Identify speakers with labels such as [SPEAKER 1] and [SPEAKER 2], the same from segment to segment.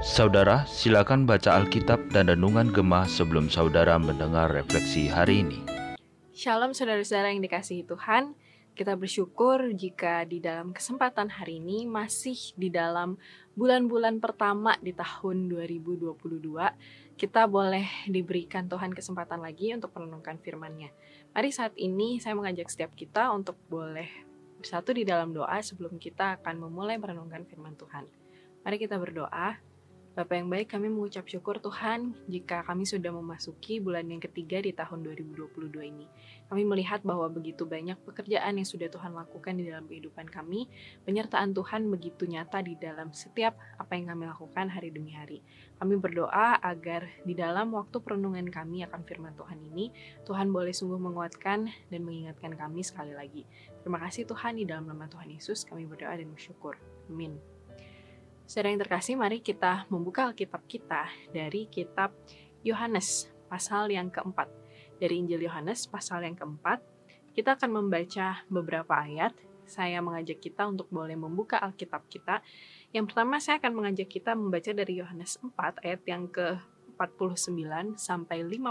[SPEAKER 1] Saudara, silakan baca Alkitab dan Renungan Gemah sebelum saudara mendengar refleksi hari ini.
[SPEAKER 2] Shalom saudara-saudara yang dikasihi Tuhan. Kita bersyukur jika di dalam kesempatan hari ini masih di dalam bulan-bulan pertama di tahun 2022 kita boleh diberikan Tuhan kesempatan lagi untuk merenungkan firman-Nya. Mari saat ini saya mengajak setiap kita untuk boleh bersatu di dalam doa sebelum kita akan memulai merenungkan firman Tuhan. Mari kita berdoa. Bapak yang baik, kami mengucap syukur Tuhan jika kami sudah memasuki bulan yang ketiga di tahun 2022 ini. Kami melihat bahwa begitu banyak pekerjaan yang sudah Tuhan lakukan di dalam kehidupan kami, penyertaan Tuhan begitu nyata di dalam setiap apa yang kami lakukan hari demi hari. Kami berdoa agar di dalam waktu perenungan kami akan firman Tuhan ini, Tuhan boleh sungguh menguatkan dan mengingatkan kami sekali lagi. Terima kasih Tuhan di dalam nama Tuhan Yesus kami berdoa dan bersyukur. Amin. Saudara yang terkasih, mari kita membuka Alkitab kita dari kitab Yohanes pasal yang keempat. Dari Injil Yohanes pasal yang keempat, kita akan membaca beberapa ayat. Saya mengajak kita untuk boleh membuka Alkitab kita. Yang pertama saya akan mengajak kita membaca dari Yohanes 4 ayat yang ke 49 sampai 50.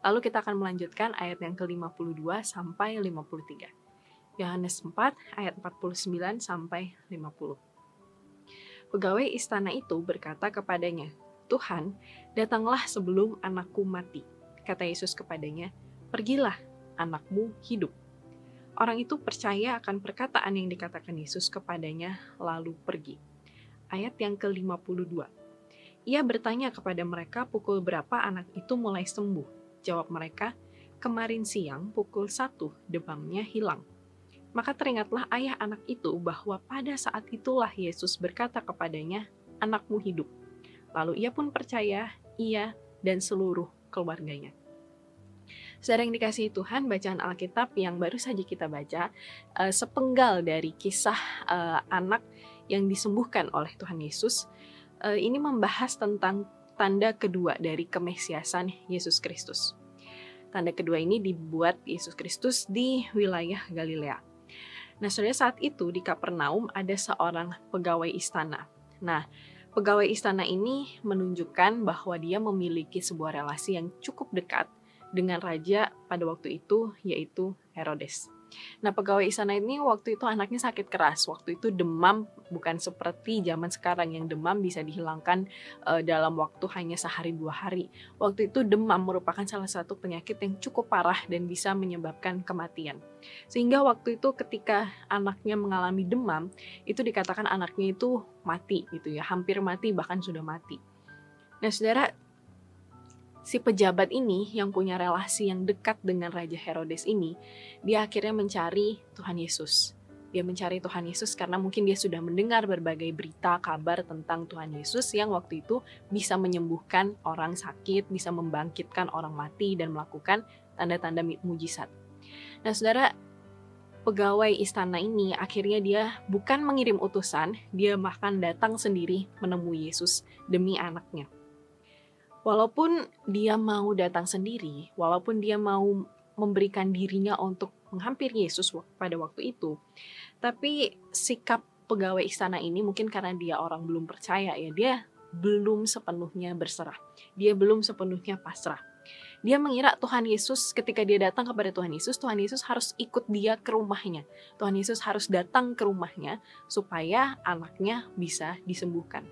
[SPEAKER 2] Lalu kita akan melanjutkan ayat yang ke-52 sampai 53. Yohanes 4 ayat 49 sampai 50. Pegawai istana itu berkata kepadanya, Tuhan, datanglah sebelum anakku mati. Kata Yesus kepadanya, pergilah, anakmu hidup. Orang itu percaya akan perkataan yang dikatakan Yesus kepadanya, lalu pergi. Ayat yang ke-52. Ia bertanya kepada mereka pukul berapa anak itu mulai sembuh. Jawab mereka, kemarin siang pukul satu demamnya hilang. Maka teringatlah ayah anak itu bahwa pada saat itulah Yesus berkata kepadanya, "Anakmu hidup." Lalu ia pun percaya, ia dan seluruh keluarganya. Saudara yang dikasihi Tuhan, bacaan Alkitab yang baru saja kita baca uh, sepenggal dari kisah uh, anak yang disembuhkan oleh Tuhan Yesus. Uh, ini membahas tentang tanda kedua dari kemesiasan Yesus Kristus. Tanda kedua ini dibuat Yesus Kristus di wilayah Galilea. Nah, saudara saat itu di Kapernaum ada seorang pegawai istana. Nah, pegawai istana ini menunjukkan bahwa dia memiliki sebuah relasi yang cukup dekat dengan raja pada waktu itu, yaitu Herodes. Nah, pegawai istana ini waktu itu anaknya sakit keras. Waktu itu demam bukan seperti zaman sekarang yang demam bisa dihilangkan uh, dalam waktu hanya sehari dua hari. Waktu itu demam merupakan salah satu penyakit yang cukup parah dan bisa menyebabkan kematian. Sehingga waktu itu ketika anaknya mengalami demam, itu dikatakan anaknya itu mati gitu ya, hampir mati bahkan sudah mati. Nah, Saudara, si pejabat ini yang punya relasi yang dekat dengan Raja Herodes ini, dia akhirnya mencari Tuhan Yesus. Dia mencari Tuhan Yesus karena mungkin dia sudah mendengar berbagai berita, kabar tentang Tuhan Yesus yang waktu itu bisa menyembuhkan orang sakit, bisa membangkitkan orang mati, dan melakukan tanda-tanda mujizat. Nah, saudara, pegawai istana ini akhirnya dia bukan mengirim utusan, dia bahkan datang sendiri menemui Yesus demi anaknya walaupun dia mau datang sendiri, walaupun dia mau memberikan dirinya untuk menghampiri Yesus pada waktu itu, tapi sikap pegawai istana ini mungkin karena dia orang belum percaya ya, dia belum sepenuhnya berserah. Dia belum sepenuhnya pasrah. Dia mengira Tuhan Yesus ketika dia datang kepada Tuhan Yesus, Tuhan Yesus harus ikut dia ke rumahnya. Tuhan Yesus harus datang ke rumahnya supaya anaknya bisa disembuhkan.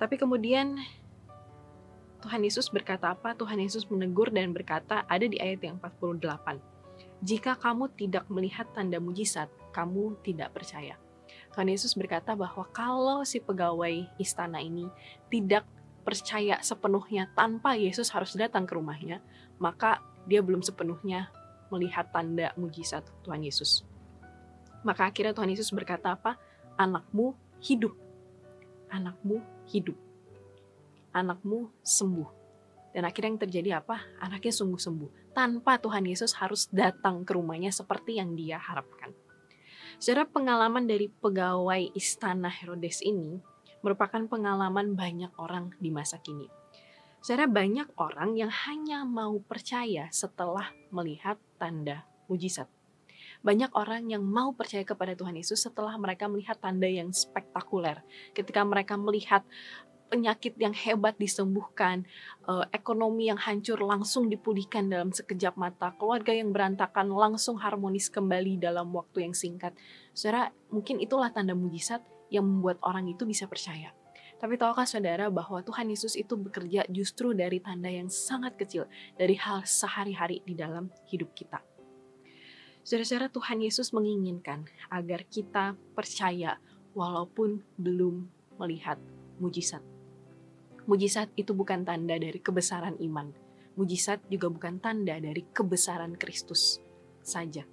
[SPEAKER 2] Tapi kemudian Tuhan Yesus berkata apa? Tuhan Yesus menegur dan berkata ada di ayat yang 48. Jika kamu tidak melihat tanda mujizat, kamu tidak percaya. Tuhan Yesus berkata bahwa kalau si pegawai istana ini tidak percaya sepenuhnya tanpa Yesus harus datang ke rumahnya, maka dia belum sepenuhnya melihat tanda mujizat Tuhan Yesus. Maka akhirnya Tuhan Yesus berkata apa? Anakmu hidup. Anakmu hidup anakmu sembuh. Dan akhirnya yang terjadi apa? Anaknya sungguh sembuh. Tanpa Tuhan Yesus harus datang ke rumahnya seperti yang dia harapkan. Secara pengalaman dari pegawai istana Herodes ini merupakan pengalaman banyak orang di masa kini. Secara banyak orang yang hanya mau percaya setelah melihat tanda mujizat. Banyak orang yang mau percaya kepada Tuhan Yesus setelah mereka melihat tanda yang spektakuler. Ketika mereka melihat penyakit yang hebat disembuhkan, uh, ekonomi yang hancur langsung dipulihkan dalam sekejap mata, keluarga yang berantakan langsung harmonis kembali dalam waktu yang singkat. Saudara, mungkin itulah tanda mujizat yang membuat orang itu bisa percaya. Tapi tahukah saudara bahwa Tuhan Yesus itu bekerja justru dari tanda yang sangat kecil, dari hal sehari-hari di dalam hidup kita. Saudara-saudara, Tuhan Yesus menginginkan agar kita percaya walaupun belum melihat mujizat. Mujizat itu bukan tanda dari kebesaran iman. Mujizat juga bukan tanda dari kebesaran Kristus saja.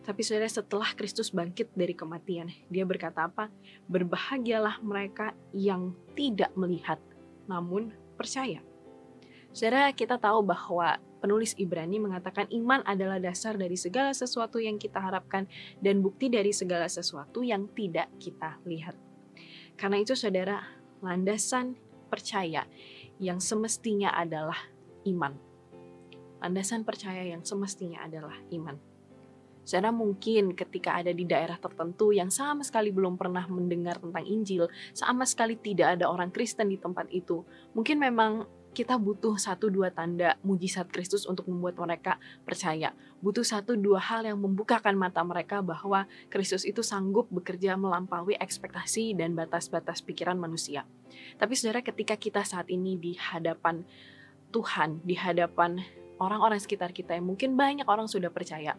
[SPEAKER 2] Tapi saudara setelah Kristus bangkit dari kematian, dia berkata apa? Berbahagialah mereka yang tidak melihat, namun percaya. Saudara, kita tahu bahwa penulis Ibrani mengatakan iman adalah dasar dari segala sesuatu yang kita harapkan dan bukti dari segala sesuatu yang tidak kita lihat. Karena itu saudara, landasan percaya yang semestinya adalah iman. Landasan percaya yang semestinya adalah iman. Saudara mungkin ketika ada di daerah tertentu yang sama sekali belum pernah mendengar tentang Injil, sama sekali tidak ada orang Kristen di tempat itu. Mungkin memang kita butuh satu dua tanda mujizat Kristus untuk membuat mereka percaya. Butuh satu dua hal yang membukakan mata mereka bahwa Kristus itu sanggup bekerja melampaui ekspektasi dan batas-batas pikiran manusia. Tapi saudara ketika kita saat ini di hadapan Tuhan, di hadapan orang-orang sekitar kita yang mungkin banyak orang sudah percaya.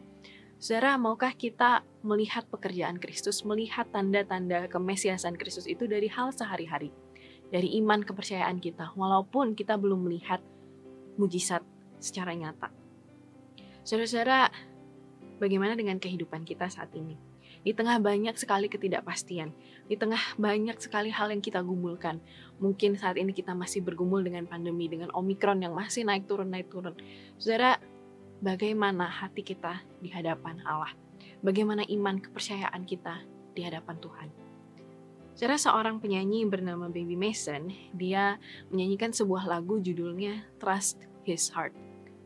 [SPEAKER 2] Saudara, maukah kita melihat pekerjaan Kristus, melihat tanda-tanda kemesiasan Kristus itu dari hal sehari-hari? Dari iman kepercayaan kita, walaupun kita belum melihat mujizat secara nyata. Saudara-saudara, bagaimana dengan kehidupan kita saat ini? Di tengah banyak sekali ketidakpastian, di tengah banyak sekali hal yang kita gumulkan. Mungkin saat ini kita masih bergumul dengan pandemi, dengan Omikron yang masih naik turun, naik turun. Saudara, bagaimana hati kita di hadapan Allah? Bagaimana iman kepercayaan kita di hadapan Tuhan? Cara seorang penyanyi bernama Baby Mason, dia menyanyikan sebuah lagu judulnya Trust His Heart.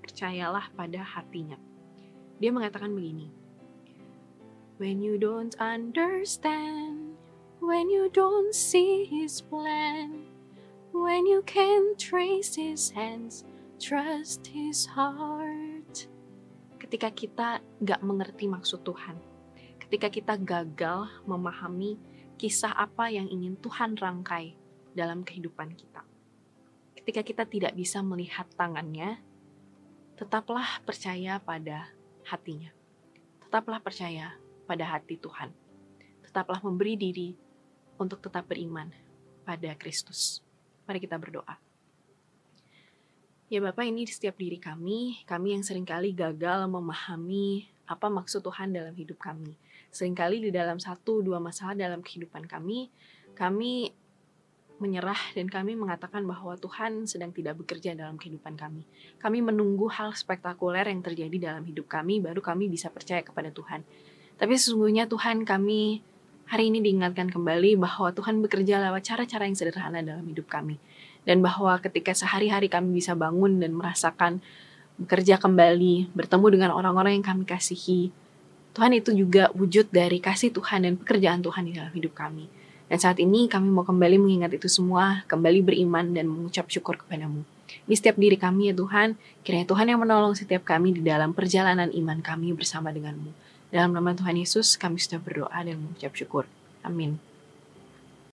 [SPEAKER 2] Percayalah pada hatinya. Dia mengatakan begini, When you don't understand, when you don't see his plan, when you can't trace his hands, trust his heart. Ketika kita gak mengerti maksud Tuhan, ketika kita gagal memahami kisah apa yang ingin Tuhan rangkai dalam kehidupan kita. Ketika kita tidak bisa melihat tangannya, tetaplah percaya pada hatinya. Tetaplah percaya pada hati Tuhan. Tetaplah memberi diri untuk tetap beriman pada Kristus. Mari kita berdoa. Ya Bapak, ini di setiap diri kami, kami yang sering kali gagal memahami apa maksud Tuhan dalam hidup kami. Seringkali di dalam satu dua masalah dalam kehidupan kami, kami menyerah dan kami mengatakan bahwa Tuhan sedang tidak bekerja dalam kehidupan kami. Kami menunggu hal spektakuler yang terjadi dalam hidup kami, baru kami bisa percaya kepada Tuhan. Tapi sesungguhnya Tuhan kami hari ini diingatkan kembali bahwa Tuhan bekerja lewat cara-cara yang sederhana dalam hidup kami. Dan bahwa ketika sehari-hari kami bisa bangun dan merasakan bekerja kembali, bertemu dengan orang-orang yang kami kasihi, Tuhan itu juga wujud dari kasih Tuhan dan pekerjaan Tuhan di dalam hidup kami. Dan saat ini kami mau kembali mengingat itu semua, kembali beriman dan mengucap syukur kepadamu. Di setiap diri kami ya Tuhan, kiranya Tuhan yang menolong setiap kami di dalam perjalanan iman kami bersama denganmu. Dalam nama Tuhan Yesus kami sudah berdoa dan mengucap syukur. Amin.